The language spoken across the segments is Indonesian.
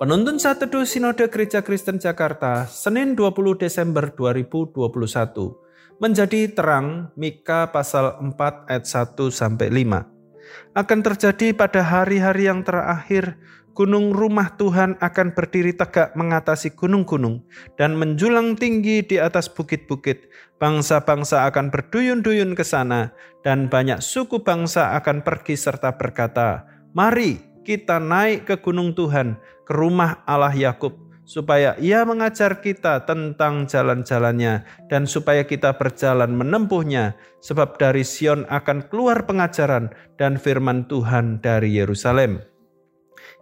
Penuntun Saat Teduh Sinode Gereja Kristen Jakarta, Senin 20 Desember 2021, menjadi terang Mika pasal 4 ayat 1 sampai 5. Akan terjadi pada hari-hari yang terakhir, gunung rumah Tuhan akan berdiri tegak mengatasi gunung-gunung dan menjulang tinggi di atas bukit-bukit. Bangsa-bangsa akan berduyun-duyun ke sana dan banyak suku bangsa akan pergi serta berkata, "Mari, kita naik ke gunung Tuhan, ke rumah Allah Yakub, supaya Ia mengajar kita tentang jalan-jalannya dan supaya kita berjalan menempuhnya, sebab dari Sion akan keluar pengajaran dan firman Tuhan dari Yerusalem.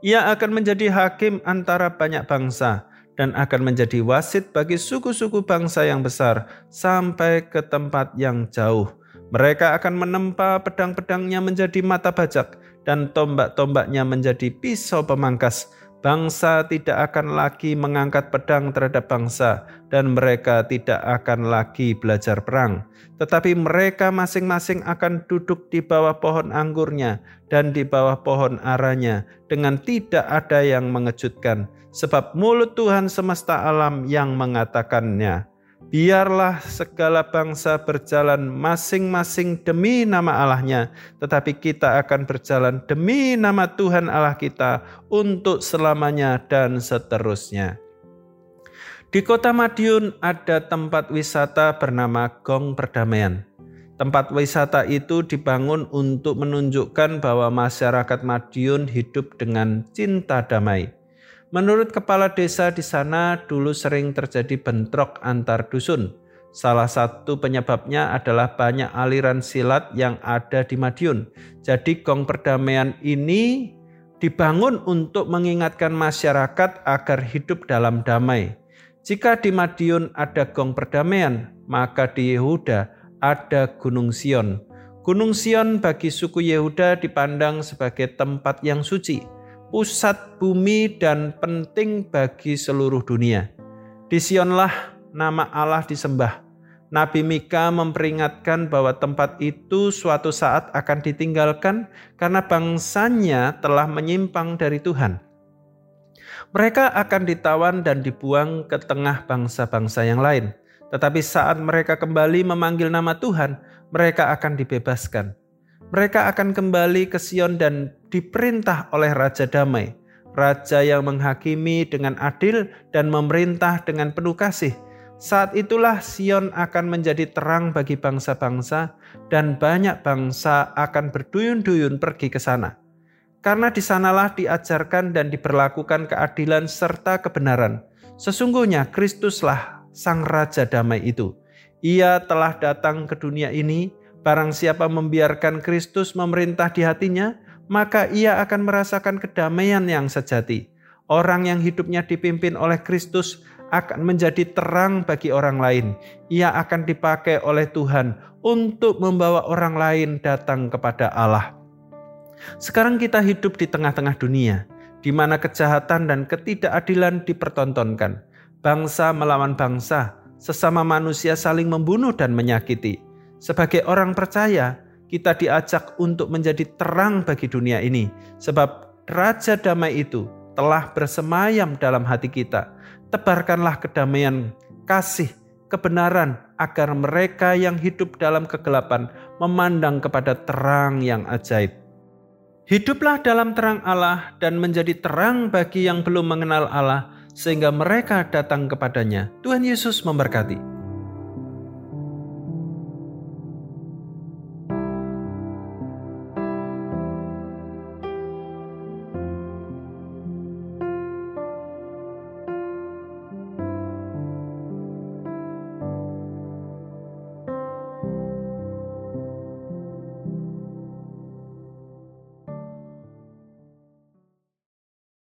Ia akan menjadi hakim antara banyak bangsa dan akan menjadi wasit bagi suku-suku bangsa yang besar sampai ke tempat yang jauh. Mereka akan menempa pedang-pedangnya menjadi mata bajak dan tombak-tombaknya menjadi pisau pemangkas. Bangsa tidak akan lagi mengangkat pedang terhadap bangsa, dan mereka tidak akan lagi belajar perang. Tetapi mereka masing-masing akan duduk di bawah pohon anggurnya dan di bawah pohon aranya, dengan tidak ada yang mengejutkan, sebab mulut Tuhan semesta alam yang mengatakannya. Biarlah segala bangsa berjalan masing-masing demi nama Allahnya, tetapi kita akan berjalan demi nama Tuhan Allah kita untuk selamanya dan seterusnya. Di kota Madiun ada tempat wisata bernama Gong Perdamaian. Tempat wisata itu dibangun untuk menunjukkan bahwa masyarakat Madiun hidup dengan cinta damai. Menurut kepala desa di sana dulu sering terjadi bentrok antar dusun. Salah satu penyebabnya adalah banyak aliran silat yang ada di Madiun. Jadi gong perdamaian ini dibangun untuk mengingatkan masyarakat agar hidup dalam damai. Jika di Madiun ada gong perdamaian, maka di Yehuda ada Gunung Sion. Gunung Sion bagi suku Yehuda dipandang sebagai tempat yang suci pusat bumi dan penting bagi seluruh dunia. Di Sionlah nama Allah disembah. Nabi Mika memperingatkan bahwa tempat itu suatu saat akan ditinggalkan karena bangsanya telah menyimpang dari Tuhan. Mereka akan ditawan dan dibuang ke tengah bangsa-bangsa yang lain. Tetapi saat mereka kembali memanggil nama Tuhan, mereka akan dibebaskan mereka akan kembali ke Sion dan diperintah oleh Raja Damai, Raja yang menghakimi dengan adil dan memerintah dengan penuh kasih. Saat itulah Sion akan menjadi terang bagi bangsa-bangsa dan banyak bangsa akan berduyun-duyun pergi ke sana. Karena di sanalah diajarkan dan diberlakukan keadilan serta kebenaran. Sesungguhnya Kristuslah Sang Raja Damai itu. Ia telah datang ke dunia ini Barang siapa membiarkan Kristus memerintah di hatinya, maka ia akan merasakan kedamaian yang sejati. Orang yang hidupnya dipimpin oleh Kristus akan menjadi terang bagi orang lain. Ia akan dipakai oleh Tuhan untuk membawa orang lain datang kepada Allah. Sekarang kita hidup di tengah-tengah dunia, di mana kejahatan dan ketidakadilan dipertontonkan. Bangsa melawan bangsa, sesama manusia saling membunuh dan menyakiti. Sebagai orang percaya, kita diajak untuk menjadi terang bagi dunia ini, sebab Raja Damai itu telah bersemayam dalam hati kita. Tebarkanlah kedamaian, kasih, kebenaran, agar mereka yang hidup dalam kegelapan memandang kepada terang yang ajaib. Hiduplah dalam terang Allah dan menjadi terang bagi yang belum mengenal Allah, sehingga mereka datang kepadanya. Tuhan Yesus memberkati.